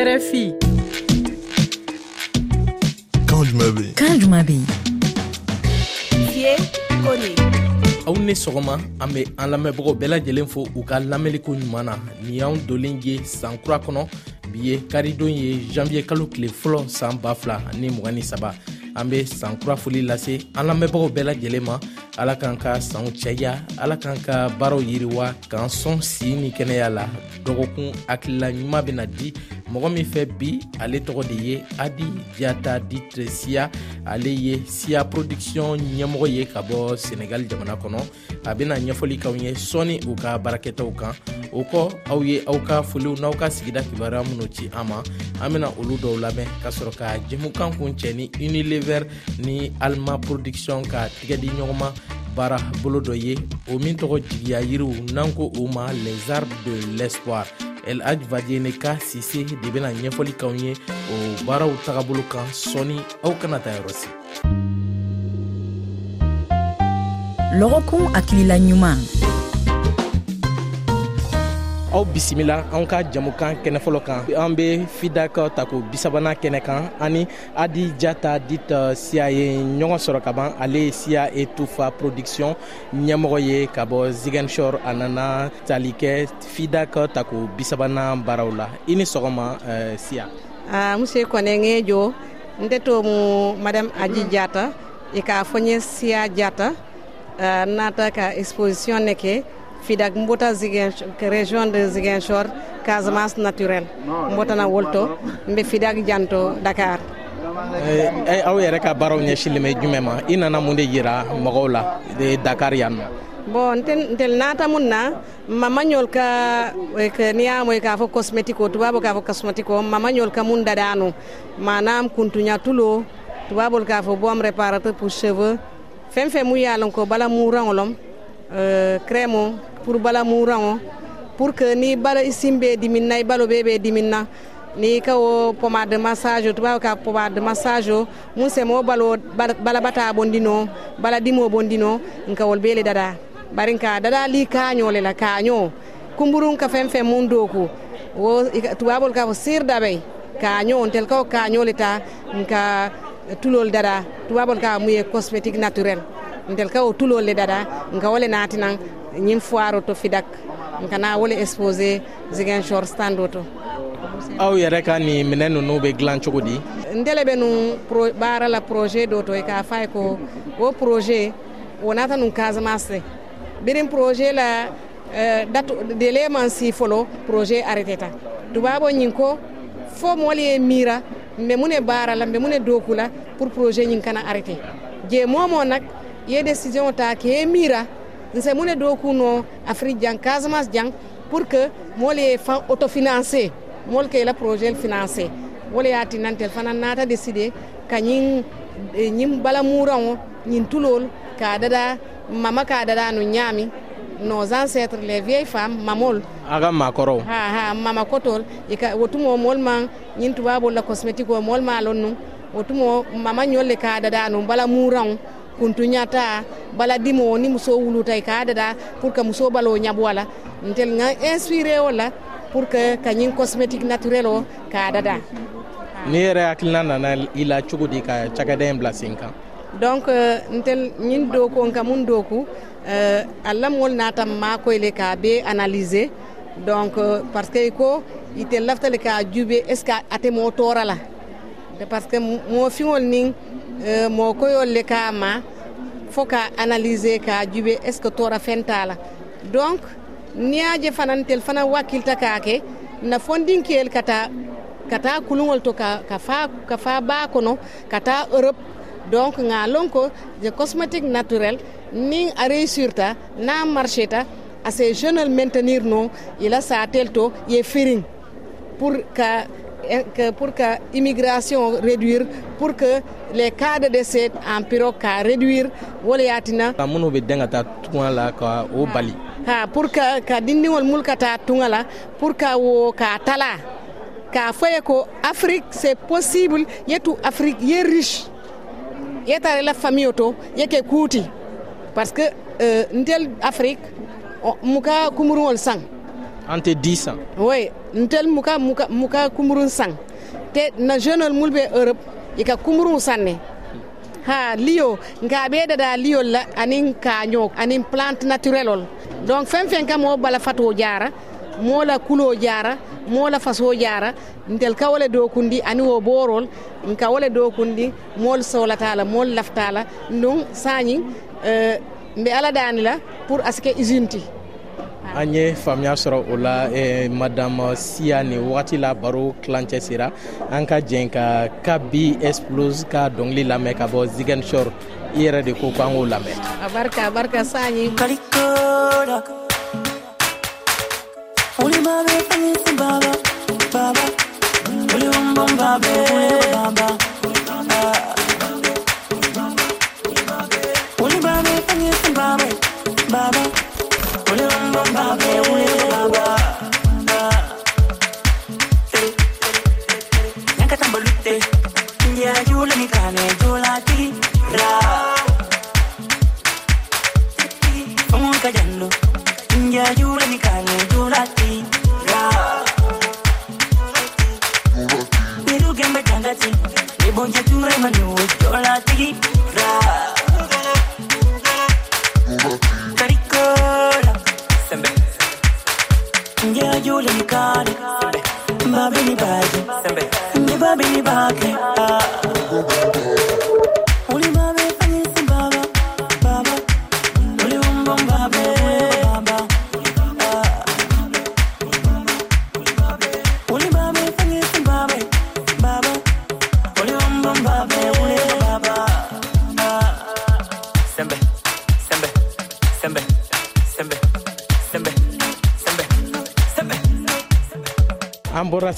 RFI. Kan jumɛn bɛ yen? Fie Kone. aw ni sɔgɔma an be an lamɛnbagaw bɛɛ lajɛlen fo u ka lamɛnliko ɲuman na nin y'an dolen ye saan kura kɔnɔ bi ye karidon ye janviye kalo tile fɔlɔ saan ba fila ni mg ni saba an be saan kura foli lase an lamɛnbagaw bɛɛ lajɛlen ma ala k'an ka sanw cɛya ala k'an ka baaraw yiriwa k'an sɔn sii ni kɛnɛya la dɔgɔkun hakilila ɲuman bena di mɔgɔ min fɛ bi ale tɔgɔ de ye adi jata ditre siya ale ye siya production ɲɛmɔgɔ ye ka bɔ senegal jamana kɔnɔ a bena ɲɛfɔli kaw ye sɔni u ka baarakɛtaw kan o kɔ aw ye aw ka n'aw ka sigida kibaruya minw ci an ma an bena olu dɔw ni unilever ni alma production ka tigɛ di ɲɔgɔnma baara bolo dɔ ye o min tɔgɔ jigiya yiriw les arbres de l'espoir el haj vadiene ka sise de bena ɲɛfɔli kaw ye o baaraw tagabolo kan sɔni aw kana ta yɔrɔ si lɔgɔkun hakilila ɲuman aw bisimila anw ka jamukan kɛnɛ fɔlɔ kan. An be fidak ta ko bisabana kɛnɛ kan. Ani adi jata dit siya ye ɲɔgɔn sɔrɔ ka ban. Ale ye siya etufa production ɲɛmɔgɔ ye ka bɔ zigenshor a nana tali kɛ fidak ta ko bisabana baaraw la. I ni sɔgɔma uh, siya Ah, monsieur Kone n tɛ to mu madame Aji jata i ka fonye siya jata Uh, nata ka exposition Fidak mbota Zigen, région de Ziguinchor, Casamance naturel. Mbota na wolto. Mbe Fidak janto Dakar. ay eh, aw yɛrɛ ka baaraw ɲɛsilen bɛ jumɛn ma i nana mun de yira mɔgɔw la dakar yan nɔ bon ntel, nata mun na mamañol ka eh, niyamoy ka fo cosmétique o tubabo ka fo cosmétique o mamañol ka mun dadanu manam kuntuña tulo tubabol ka fo bom réparateur pour cheveux fen fe mu yalon ko bala muraŋolom euh, crème o pour bala muraŋo pour que ni bala i simbe diminna i balo be be diminna ni ka wo pomade de massage o tubabo ka pomade de massage o wo balo bala bata bondino bala dimo bondino nka wol bele dada. Bari dada li kaño le la kaño kumburun ka fen fen mun doku wo tubabol ka fo sir dabey kaño ntel ka kaño le ta nka tulol dada. Tubabol ka muye cosmétique naturel ntel ka wo tulol le dada nka wole natinan ñin foiro to fidak. Nka na wole exposé zigen stand o to aw yɛrɛ ka nin minɛ nunu be dilan cogo di? Nun pro, baara la projet do to e ka fay ko wo projet wonata nun casamance birin projet la uh, datu dele man si folo projet arrêté ta. Tubabo ñin ko fo moolu ye mira mbe mune baara la mbe mune dooku la pour projet ñin kana arrêté. Je momo nak ye décision ta ke mira. Nse mune doku no afrique jang casamance jang pour que moolu ye fan autofinancé moolu ke la projet financé wala yaati nantel fana naata décidé ka ñin eh, ñin bala muraŋo ñin tulol ka dada mama ka dada no ñaami nos ancêtres les vieilles femmes mamol. A ka maakɔrɔw ha ha mama kotol. Ika wotumo mol man ñin tubabol la cosmétique mol ma lon nu wotumo mama ñol le ka dada no bala muraŋo kuntu ñata bala dimo ni muso wuluta i ka dada pour que muso balo ñabu wala ntel nga inspiré o la pour que kañin cosmétique naturel o ka dada ni yɛrɛ hakilina nana i la cogo di ka cakɛda bila sen kan donc euh, ntel ñin doku nka mun doku euh, alla mol nata ma koyle ka be analyser donc euh, parce que ko ite laftale ka jube est ce que ate mo tora la parce que mo fiŋol nin mo koyol le ka ma fo ka analyser ka jube est ce que tora fenta la? Donc niaje fanan tel fana wakilta kake na kata kata kuluŋol to ka, ka, ka ba kono kata europe. Donc nga lon ko je cosmétique naturel nin a réussir ta na marché ta a se jeune maintenir no ila sa to ye firing pour que pour que immigration réduire pour que les cas de décès en pirogue ka réduire wala yatina ka minnu be den ka taa tuŋa la ka o bali. Ha pour que ka dindiŋol mul ka la pour que wo ka tala ka fo ye ko afrique c'est possible yetu afrique ye riche ye tara la famille to ye ke kuti parce que euh, ntel afrique o- muka kumuruŋol saŋ ante 10 ans. Oui ntel muka muka muka kumurun sang. Te na jeune mul be europe ika kumurun sanne. Ha lio nga beda da lio la anin kaño anin plante naturel ol. Donc fen fen kam o bala fato jara mola kulo jara mola faso jara ntel ka do kundi ani wo borol nka wole dokundi mol solatala mol laftala ɗum sañi euh, mbe ala dani la pour aske usine ti. An ye faamuya sɔrɔ o la eh, madame siya ni wagati la baro kilancɛ sera. An ka jɛn ka kabi explose ka dɔngili lamɛn ka bɔ zigen shor i yɛrɛ de ko ko an k'o lamɛn abarka abarka sañi Kalikora Uli babe fanyisi baba Baba Uli umbom babe Baba I know it's all I deep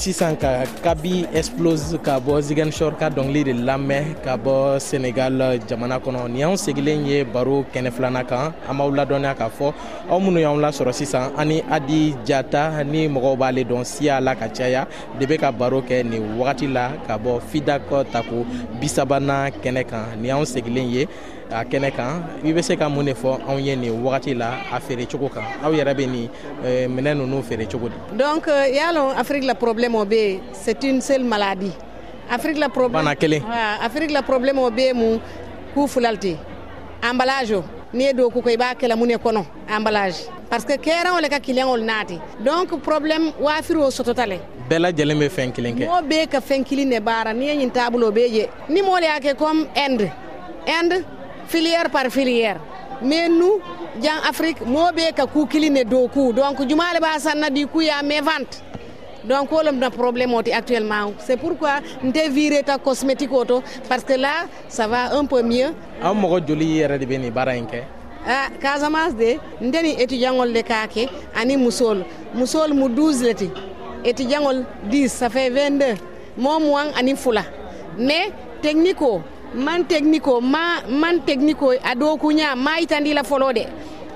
sisan ka kabi explose ka bɔ zigenshore ka dɔngili de lamɛn ka bɔ senegal jamana kɔnɔ ni anw segilen ye baro kɛnɛ filana kan an b'aw ladɔnniya k'a fɔ aw minnu y'anw lasɔrɔ sisan ani adi jata ni mɔgɔw b'ale dɔn siya la ka caya de be ka baro kɛ nin wagati la ka bɔ fidak tako bisabana kɛnɛ kan ni anw segilen ye a kɛnɛ kan. I be se ka mun de fɔ anw ye nin wagati la a feere cogo kan. Aw yɛrɛ be nin eh, minɛ nunu feere cogo di? Donc y'a lɔn afrique la problème o be c'est une seule maladie. Afrique la problème Bana kelen. La problème o be mu ku fulalti. Emballage o. Ni ye do ko i b'a kɛla mun ne kɔnɔ emballage. Parce que kɛrɛnw le ka kiliyaŋol naati donc problème waafiro sɔtɔta le. Bɛɛ lajɛlen be fɛn kelen kɛ. Mɔɔ bee ka fɛn kilin ne baara. Ni ye ñiŋ taabulo bee je ni mɔɔ le y'a kɛ comme inde. Inde filière par filière. Mais nous jan afrique moɓe ka kukiline dow ku donc jumale ɓa sanna ɗi kuya mais vente donc oh, wolum na probléme oti actuellement. C'est pourquoi nte viré ta cosmétique oto parce que là ça va un peu mieux. Ah, An mogo joli yere de beni bara en ke a ah, casamance de ndeni étudiant ngol de kake ani musol musol mu 12 leti étudiant ngol 10 ça fait 22 mom wang ani fula mais technique oh, man technique o ma man technique o a do kuña ma itandi la folo de.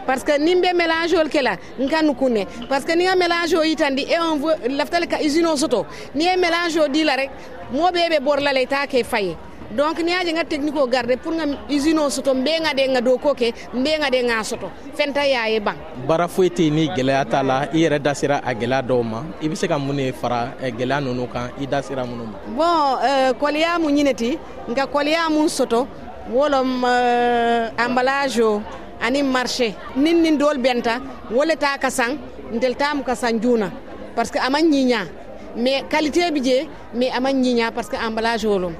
Parce que nin be mélange ol ke la nka nu kunne parce que ni nga mélange o yitandi et on veut laftale ka usine o soto. Ni ye mélange o di la rek mo be be bor la le ta ke faye donc ni yaji nga technique o garde pour nga usine o soto mbe nga de nga do ko ke mbe nga de nga soto. Fenta yaye bang. Baara foyi tɛ yen ni gwɛlɛya t'a la i yɛrɛ da sera a gwɛlɛya dɔw ma. I be se ka mun ne fara eh, gwɛlɛya nunu kan i da sera minnu ma. Bon euh, koliya mu ñineti nka koliya mun soto wolom euh, emballage o ani marché. Nin nin dol benta wole ta ka sang ntel tamu ka sang juna. Parce que ama ñiña mais qualité bi je mais ama ñiña parce que emballage wolom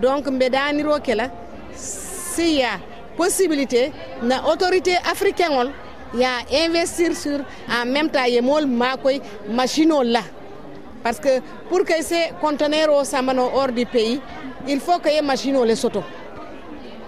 donc mbe daniro kela siya possibilité na autorité africain ol ya investir sur en même temps ye mol makoy machine ol la. Parce que pour que ces conteneurs o sambano hors du pays il faut que ye machine o le soto.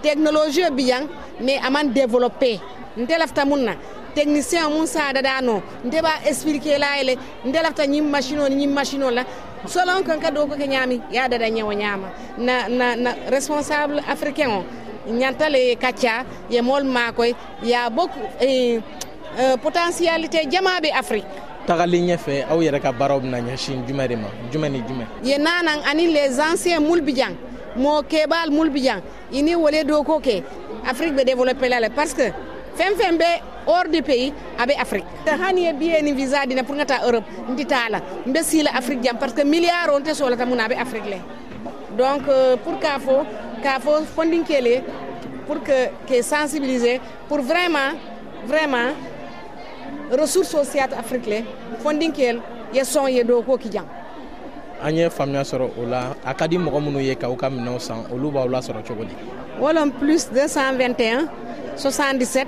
Technologie o bijan mais aman développé. Nte lafta mun na. Technicien mun sadada no. Nte ba expliquer la ele. Nte lafta ñim machine o ni ñim machine o la selon kan ka do ko ke ñami ya dada ñewo ñama. Na na na responsable africain o. Ñantale kacca ye makoy ya beaucoup eh, euh, potentialité jamaɓe afrique. Tagali ɲɛfɛ aw yɛrɛ ka baaraw bena ɲɛsin jumɛn de ma jumɛn ni jumɛn ye nanan ani les anciens mulbijan mo kebal mulbijan ini wole do ko ke afrique be développé la le parce que fen fen be hors du pays aɓe afrique. Te hani e mbiyeni visa dina pour gata europe nditala mbe siila afrique jam par ce que milliard on te mum aɓe afrique le. Donc pour ka fo ka fo fondinkele pour que ke sensibiliser pour vraiment vraiment ressource o siyata afrique le fondinkel ye son ye dow ko ki jang an ye faamuya sɔrɔ o la a ka di mɔgɔ minnu ye k'aw ka minɛw san olu b'aw lasɔrɔ cogo di wolon plus 221 77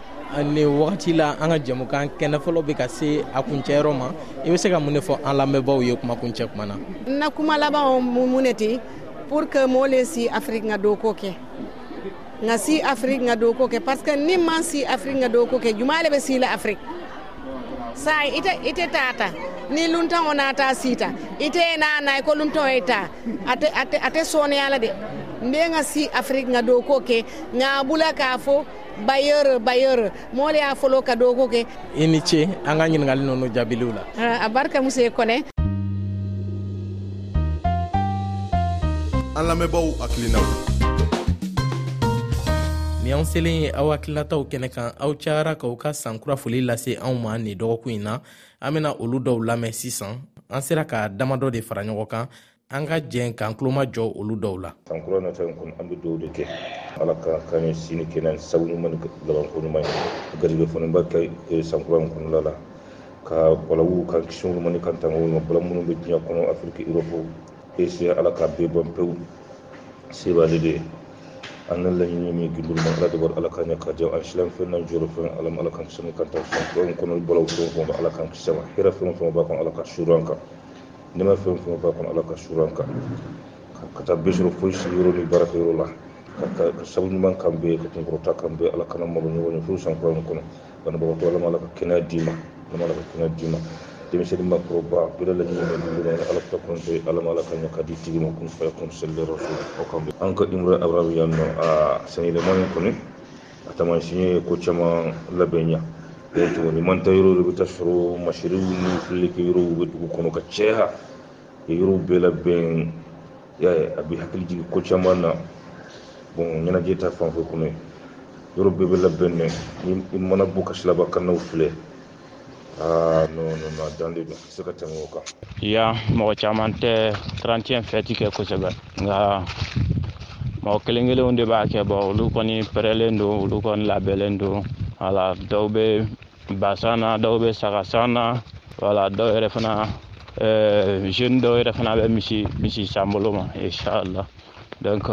ni wagati la an ka jamukan kɛnɛ fɔlɔ bɛ ka se a kuncɛyɔrɔ ma i bɛ se ka mun de fɔ an lamɛnbaw ye kuma kuncɛ kuma na? Na kuma labanw mun ne ten pour que mɔɔ le si afiriki ka doko kɛ. Nka si afiriki ka doko kɛ parce que ni man si afiriki ka doko kɛ juma le be si la afrique. Saa ite, ite tata ni luntaŋo naata siita ite tɛ naa na i ko luntaŋo ye taa. Ate ate sɔɔneya la de. N bɛ si afrique ka dookoo ke nka bula kaa fɔ bailleur bailleur mole ya folo ka do ko ke i ni ce an ka ɲiningali nunu jaabiliw la a barka muso kone. An lamɛnbaw hakilinaw ni an selen ye aw hakilinataw kɛnɛ kan aw cayara k'aw ka sankura foli lase anw ma nin dɔgɔkun in na an bena olu dɔw lamɛn sisan. An sera ka damadɔ de fara ɲɔgɔn kan an ka jɛn k'an tuloma jɔ olu dɔw la. Sankura nata in kɔnɔ an bɛ dɔw de kɛ. Ala ka kan ye sini kɛnɛ sabu ɲuman ni labanko ɲuman ye. Garijɛgɛ fana ba kɛ sankura in kɔnɔla la. Ka balawu ka kisi ɲuman ni kan tango ma bala minnu bɛ diɲɛ kɔnɔ afiriki erɔpu ese ala ka bɛɛ ban pewu. Sebale de an na laɲini min gindul ma. Ala de bɔra ala ka ɲɛ ka jɛ. An silan fɛn na jɔyɔrɔ fɛn ala ma ala kan kisi ni kan tan sankura in kɔnɔ balawu fɛn fɛn ala kan kisi ma. Hɛrɛ fɛn fɛn b'a kɔnɔ ala ka suru an kan nima fɛn fɛn b'a kɔnɔ ala ka suru kan ka taa bɛ sɔrɔ foyi yɔrɔ ni baarakɛyɔrɔ la ka sabu ɲuman kan bɛ ka kunkɔrɔta kan bɛ ala kana malo ɲɔgɔn ye fo sankura in kɔnɔ banabagatɔ ala ma ala ka kɛnɛya d'i ma ala ma ala ka kɛnɛya d'i ma denmisɛnnin makɔrɔba bɛɛ laɲini bɛ dugu la ala ka kɔnte ala ma ala ka ɲɛ ka di tigi ma kun fɛ kun sɛlɛ so aw kan bɛ an ka imura abrahamu yan nɔ a sanyɛlɛma in kɔni a taamasiyɛn ye ko caman labɛn ɲa to ni manta yoro do ta shuru mashiru ni fili ke yoro go du kono ka cheha. Yoro be la ben ya abi hakli ji ko chama na bon nyana je ta fan ko kuno yoro be be la ben ne ni mona bu ka shla kan no fule ah no no no dan de se ka tamo ka ya mo chaman te 31 fête ke ko sebe nga mɔgɔ kelen kelenw de b'a kɛ bɔn olu kɔni pɛrɛlen don olu kɔni labɛnnen don wala dɔw basan sanna dɔw bɛ sagasan na wala dɔw yɛrɛ fana jeune dɔw yɛrɛ fana bɛ misi misi san bolo ma inshallah. Donc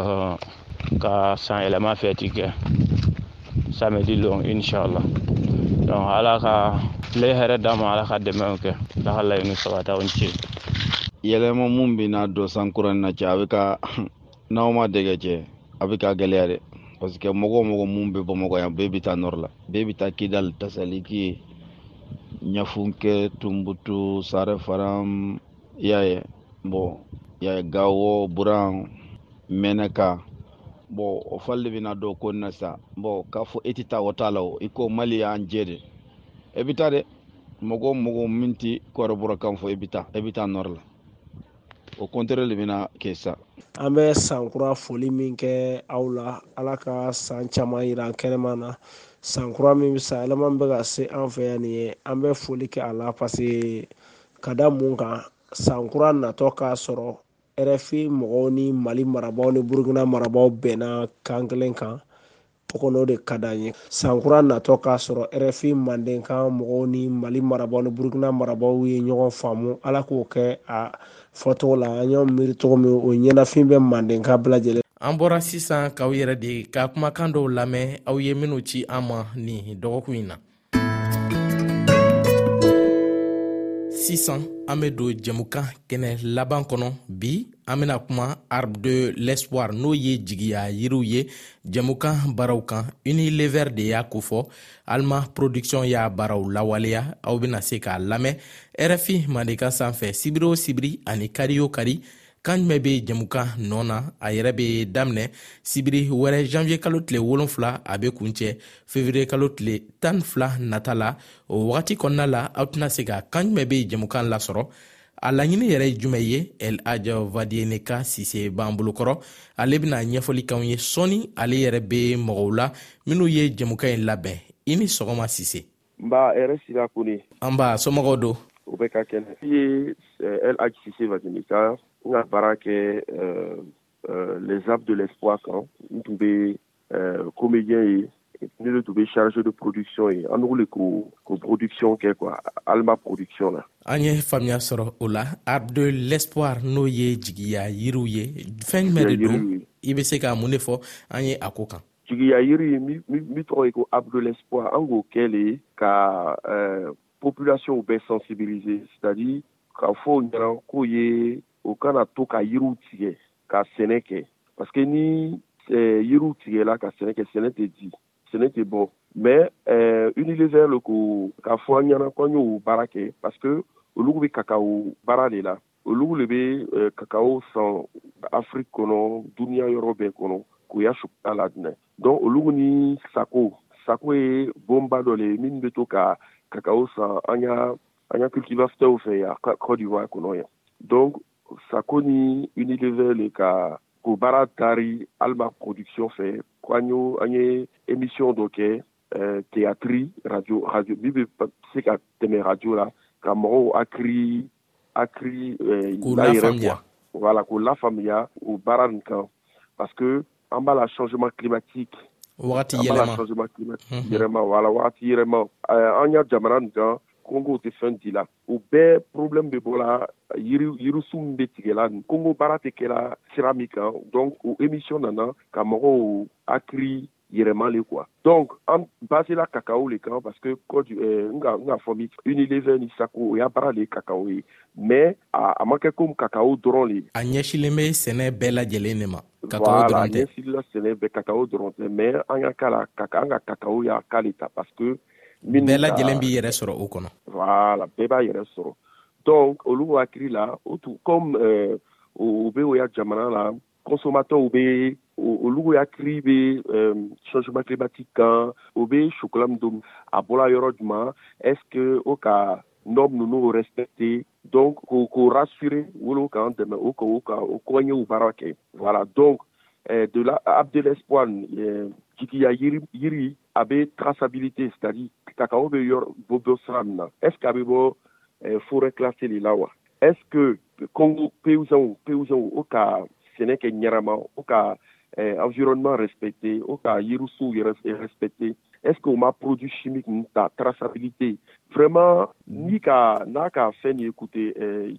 ka san yɛlɛma fɛti kɛ samedi long inshallah. Donc ala ka tile hɛrɛ d'a ma ala ka dɛmɛw kɛ ala ka laɲini sabataw ci yɛlɛma mun bɛ na don sankura na cɛ a bɛ ka n'aw ma dɛgɛ cɛ a bɛ ka gɛlɛya dɛ parce que mogo mɔgɔ mun bɛ bamakɔ yan bɛɛ bɛ taa nor la bɛɛ bɛ taa kidal tasaliki ɲafunkɛ tumbutu sare faram yaye ye yaye y'a ye gawo buran mɛnɛka bɔn o fali de bɛna ko na sa. Bɔn k'a fɔ e tɛ taa t'a la o. I ko mali y'an jɛ de e bɛ taa dɛ mɔgɔ mɔgɔ min tɛ kɔrɔbɔrɔ kan fɔ e bɛ taa e la o kɔntɛrɛ le bena kɛ sa. An bɛ sankura foli min kɛ aw la ala ka san caman yira an kɛnɛma na. Sankura min be sa yɛlɛma bɛ ka se an fɛ yan nin ye an bɛ foli kɛ a la paseke ka da mun kan sankura natɔ k'a sɔrɔ rfi mɔgɔw ni mali marabaw ni burukina marabaw bɛnna kan kelen kan o kɔni o de ka d'an ye. Sankura natɔ k'a sɔrɔ rfi mandenkan mɔgɔw ni mali marabaaw ni burukina marabaaw ye ɲɔgɔn faamu. Ala k'o kɛ a fɔcogo la an y'o miiri cogo min o ɲɛnafin bɛ mandenka bɛɛ lajɛlen. An bɔra sisan k'aw yɛrɛ de ka kumakan dɔw lamɛn aw ye minw ci an ma nin dɔgɔkun in na. Sisan an be don jɛmukan kɛnɛ laban kɔnɔ bi an bena kuma arbre de l'espoir n'o ye jigiya yiriw ye. Jɛmukan baaraw kan unilever de y'a kofɔ alma production y'a baaraw lawaleya aw bena se k'a lamɛn. Rfi mandenkan sanfɛ sibiri o sibiri ani kari o kari kan jumɛn be jɛmukan nɔɔ na a yɛrɛ be daminɛ sibiri wɛrɛ janviye kalo tile wolonfila a be kuncɛ fevriye kalo tile tan fila nata la. O wagati kɔnɔna la aw tɛna se ka kan jumɛn be jɛmukan lasɔrɔ? A laɲini yɛrɛ ye jumɛn ye? El vadieneka sise b'an bolokɔrɔ ale bena ɲɛfɔli kanw ye sɔɔni ale yɛrɛ be mɔgɔw la. Minw ye jɛmukan ye labɛn i ni sɔgɔma sise. Nba b'a hɛrɛ sira kone an b'a somɔgɔw do o bɛ ka kɛnɛ i ye el aj sise vadieneka n ka baara kɛ les arbres de l'espoir kan n tun comédien ye ne de tun de production ye an le ko ko production kɛ quoi alma production la an ye faamuya sɔrɔ o la arbre de l'espoir n'o ye jigiya yiriw ye fɛn jumɛn de don i be se ka mun de fɔ an ye a ko kan jigiya yiri min tɔgɔ ye ko arbre de l'espoir an k'o kɛ le ka population bɛɛ sensibiliser c'est à dire k'a fɔ ɲɛna k'o ye o kana to ka yiriw tigɛ ka sɛnɛ kɛ parce ni yiriw tigɛla ka sɛnɛ kɛ sɛnɛ tɛ di sɛnɛ tɛ bɔ mais unilever le ko k'a fɔ an ɲɛna ko y'o baara kɛ parce que olu bɛ kakao baara de la olugu le bɛ kakao san afiriki kɔnɔ duniɲa yɔrɔ bɛɛ kɔnɔ k'u ya sukuya la dinɛ donc olugu ni sako. Sako ye bonba dɔ le ye min bɛ to ka kakao san an y'a an y'a cultivateurs fɛ yan cote d'Ivoire kɔnɔ yan donc sako ni unilever le ka k'o baara taari alma production fɛ ko an y'o an ye émission dɔ kɛ théâtri radio radio min bɛ se ka tɛmɛ radio la ka mɔgɔw hakili hakili voilà lafaamuya o baara nin kan parce que an b'a la changement climatique. Wagati yɛlɛma an b'a la changement climatique. Yɛlɛma voilà wagati yɛlɛma an y'a jamana nin kan kongo tɛ fɛn di la. O bɛɛ problème bɛ bɔla yiri yirisu min bɛ tigɛla kongo baara tɛ kɛla sira min kan. Donc o émission nana ka mɔgɔw hakili yɛrɛmale quoi. Donc an basela kakao le kan parce que n ka n ka fɔ min unilever ni sako o y'a baara le ye kakao ye. Mais a, a ma kɛ komi kakao dɔrɔn le a ɲɛsilen bɛ sɛnɛ bɛɛ lajɛlen de ma. Kakao dɔrɔn tɛ. ɲɛsilila sɛnɛ bɛ kakao dɔrɔn tɛ. Mais an y'a k'a la an ka kakao y'a k'ale ta parce que bɛɛ lajɛlen b'i yɛrɛ sɔrɔ o kɔnɔ. Voilà bɛɛ b'a yɛrɛ sɔrɔ. Donc olu hakili la o comme o bɛ o ya jamana la consommateurs bɛ olu hakili bɛ changement climatique kan o bɛ chocolat min don a bɔra yɔrɔ jumɛn est ce que o ka norme ninnu respecter donc k'o rassurer wolo k'an dɛmɛ o ka o ka o o baara kɛ. Voilà donc de la de l'espoir jigiya yiri yiri a bɛ traçabilité c'est à dire kakao bɛ yɔrɔ bɔ bɔ sira min na est ce que a bɛ bɔ forêt classée de la wa est ce que congo paysans o ka sɛnɛ kɛ ɲɛnama o ka environnement respecté ka yirisuw yɛrɛ respecté est ce que o ma produit chimique ta traçabilité? Vraiment ni ka n'a ka fɛn ni écouté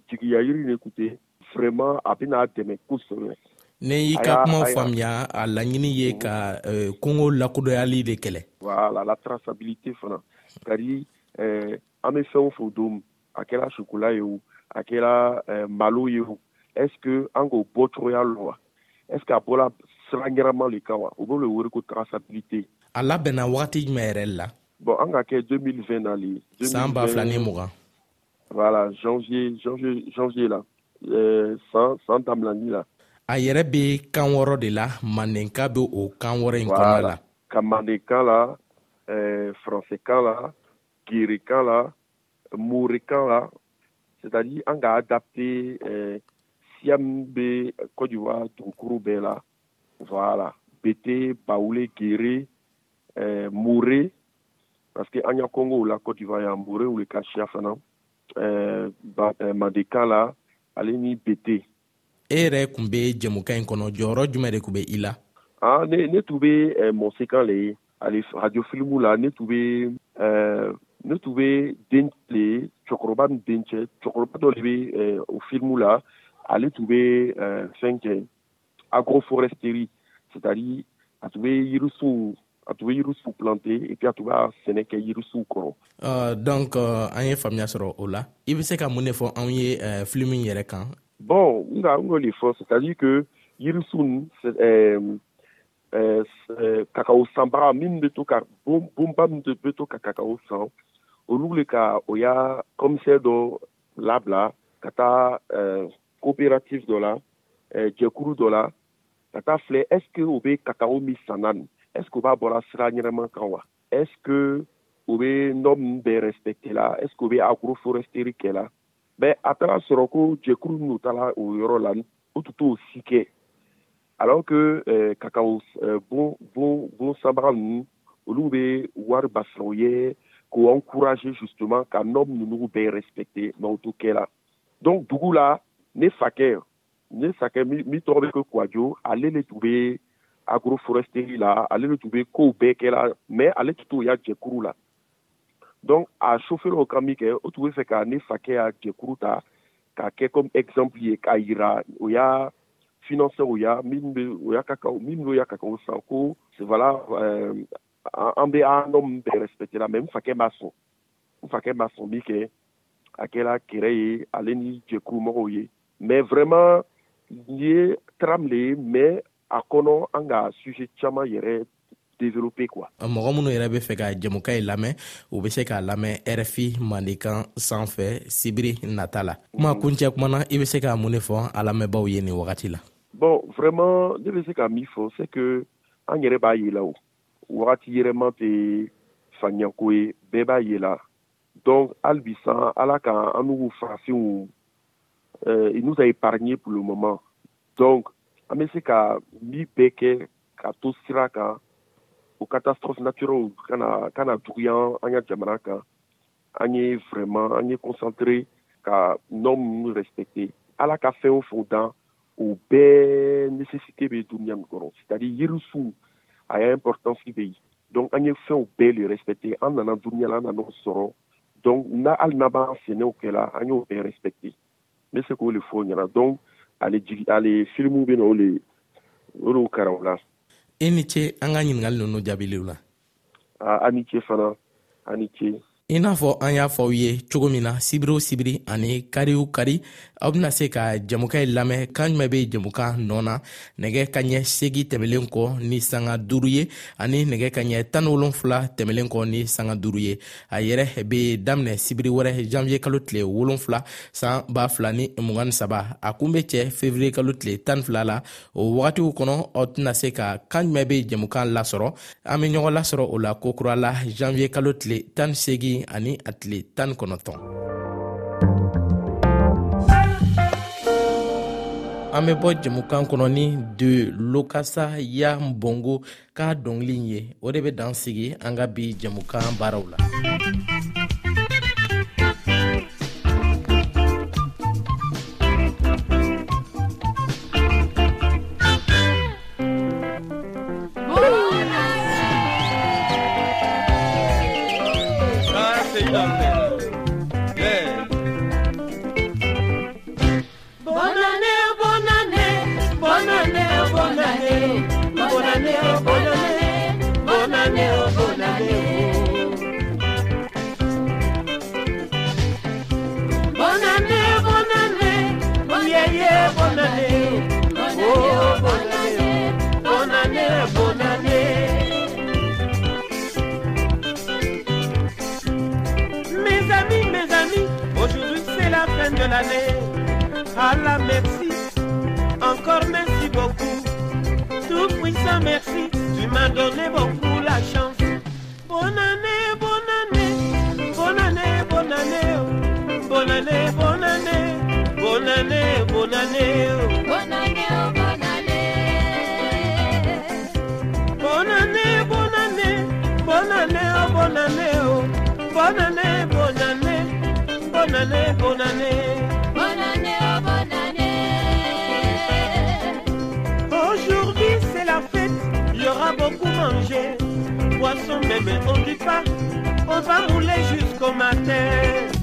jigiya yiri ni écouté vraiment a bɛna dɛmɛ kosɛbɛ ne y'i ka kuma faamuya a laɲini ye ka kongo lakodɔnyali de kɛlɛ. Voilà la traçabilité fana. Kadi an bɛ fɛn o fɛn don a kɛra sukola ye o a kɛra malo ye o. Est ce que an k'o bɔ cogoya lɔ wa? Est ce que a ɲɛnama le kan wa? O b'o le wele ko traçabilité. A labɛnna wagati jumɛn yɛrɛ la? Bon an ka kɛ 2020 na le. San ba fila ni mugan. Voilà janvier janvier janvier la. San san la a yɛrɛ bɛ kan wɔɔrɔ de la mandenka bɛ o kan wɔɔrɔ in kɔnɔna la. Ka mandenka la faransɛkan la gerekan la morekan la c'est à dire an ka adapte siya min bɛ côte d'ivoire dugukuru bɛɛ la. Voilà. Bete bawule gere more parce que an y'a congo la côte d'ivoire yan more wuli ka siya fana mandenka la ale ni bete e yɛrɛ kun bɛ jɛmukan in kɔnɔ jɔyɔrɔ jumɛn de kun bɛ i la ah, ne, ne tun bɛ eh, mɔsekan le ye ale radio filimu la ne tun bɛ eh, ne tun bɛ den le ye cɛkɔrɔba ni dencɛ cɛkɔrɔba dɔ le bɛ eh, o filimu la ale tun bɛ eh, fɛn kɛ agroforesteri c'est à dire a tun bɛ yirisuw a tun bɛ yirisuw plante et puis a tun b'a sɛnɛ kɛ yirisuw kɔrɔ. Uh, donc uh, an ye faamuya sɔrɔ o la i bɛ se ka mun de fɔ anw ye uh, eh, filimu yɛrɛ kan bon n ka n k'o de fɔ c'est à dire que yirisuw nin euh, euh, kakao sanbaga minnu bɛ to ka bon bonba minnu bɛ to ka kakao san. Olu le ka o y'a commissaire dɔ labila ka taa euh, coopérative dɔ la euh, jɛkuru dɔ la ka taa filɛ est ce que o bɛ kakao min sanna nin est ce que o b'a bɔra sira ɲɛnama kan wa est ce que o bɛ norme bɛɛ respecté la est ce que o bɛ agroforesterie kɛ la mɛ a taara sɔrɔ ko jɛkuru minnu taara o yɔrɔ la alors que euh, euh, bon bon bon sanbaga ninnu olu bɛ wari basira u ye k'o encourager justement ka norme ninnu bɛɛ respecté mɛ o t'o kɛ la donc dugu la ne fakɛ ne fakɛ tɔgɔ bɛ ko kwajo ale le tun bɛ agroforesterie la ale le tun bɛ kow bɛɛ kɛla mais ale tun t'o ya donc a chauffeur ka min kɛ o tun bɛ fɛ ka ne fakɛ ya jɛkuru ta k'a kɛ comme exemple ye k'a yira o y'a financeur o ya min bɛ o y'a kakao min bɛ o y'a kakao san ko voilà euh, an bɛ an norme bɛɛ respecté la mais n fakɛ ma sɔn n fakɛ ma sɔn min kɛ a kɛra kɛrɛ ye ale ni jɛkuru mɔgɔw ye mais vraiment nin ye tram le ye mais a kɔnɔ an ka sujet caman yɛrɛ développé quoi. mɔgɔ minnu yɛrɛ bɛ fɛ ka jɛmukan ye lamɛn u bɛ se k'a lamɛn rfi mandenkan sanfɛ sibiri nata la kuma kuncɛ kuma na i bɛ se ka mun de fɔ a lamɛnbaw ye nin wagati la? bon vraiment ne bɛ se ka min fɔ c'est que an yɛrɛ b'a ye la o. Wagati yɛrɛma tɛ faamuyako ye bɛɛ b'a ye la donc hali bi san ala ka an n'u farafinw euh, il nous a épargné pour le moment. Donc an bɛ se ka min bɛɛ kɛ ka to sira kan o catastrophe naturelle kana kana juguya an ka jamana kan an ye vraiment an ye concentré ka norme respecté ala ka fɛn o fɛn dan o bɛɛ nécessité bɛ duniya min kɔrɔ c'est à dire yirisuw a y'a importance bɛ yen donc an ye fɛnw bɛɛ le respecté an nana duniya la an nana o sɔrɔ donc na hali n'a b'an sɛnɛw kɛla an y'o bɛɛ respecté n bɛ se k'o le fɔ o donc ale jigi ale filimuw bɛ na o le o de kɛra o la. E ni ce an ka ɲiningali nunu jaabiliw la. a ni ce fana a ni ce. I n'a fɔ an y'a fɔ aw ye cogo min na sibiri o sibiri ani kari o kari aw bena se ka jamukan ye lamɛn. Kan jumɛn be jamukan nɔ na? Nɛgɛ ka ɲɛ segi tɛmɛlen kɔ ni sanga duru ye ani nɛgɛ ka ɲɛ tan wolonfila tɛmɛlen kɔ ni sanga duru ye. A yɛrɛ be daminɛ sibiri wɛrɛ janviye kalo tile wolonfila saan b'a fila ni mugan ni saba. A kun be cɛ fevriye kalo tile tan fila la. O wagatiw kɔnɔ aw tɛna se ka kan jumɛn be jamukan lasɔrɔ? An be ɲɔgɔn lasɔrɔ o la kokura la janviye kalo tile tan segi ani a tile tan kɔnɔtɔn an be bɔ jɛmukan kɔnɔ ni de lokasa ya bongo k'a dɔngili ye. O de be dan sigi an ka bi jɛmukan baaraw la de l'année. Allah merci, encore merci beaucoup. Tout puissant merci, tu m'as donné beaucoup la chance. Bonne année, bonne année, bonne année, bonne année, bonne année, bonne année, bonne année, bonne année, bonne année, bonne année, bonne année, bonne année, bonne année, bonne année, bonne année, bonne année. Bonne année, bonne année. Beaucoup mangé. Poisson même on dit pas, on va rouler jusqu'au matin.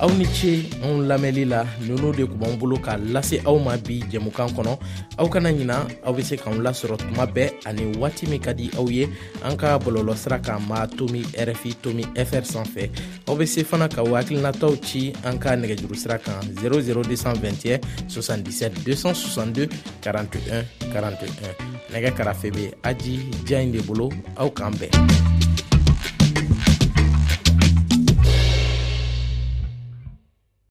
Aw ni ce anw lamɛnli la nunu de kun b'an bolo k'a lase aw ma bi jɛmukan kɔnɔ. Aw kana ɲina aw be se k'anw lasɔrɔ tuma bɛɛ ani waati min ka di aw ye. An ka bɔlɔlɔ sira kan ma tomi rfi tomi fr sanfɛ. Aw be se fana ka hakilinataw ci an ka nɛgɛjuru sira kan 00221 77 262 41 41 nɛgɛ karafe be aji diya in de bolo aw k'an bɛn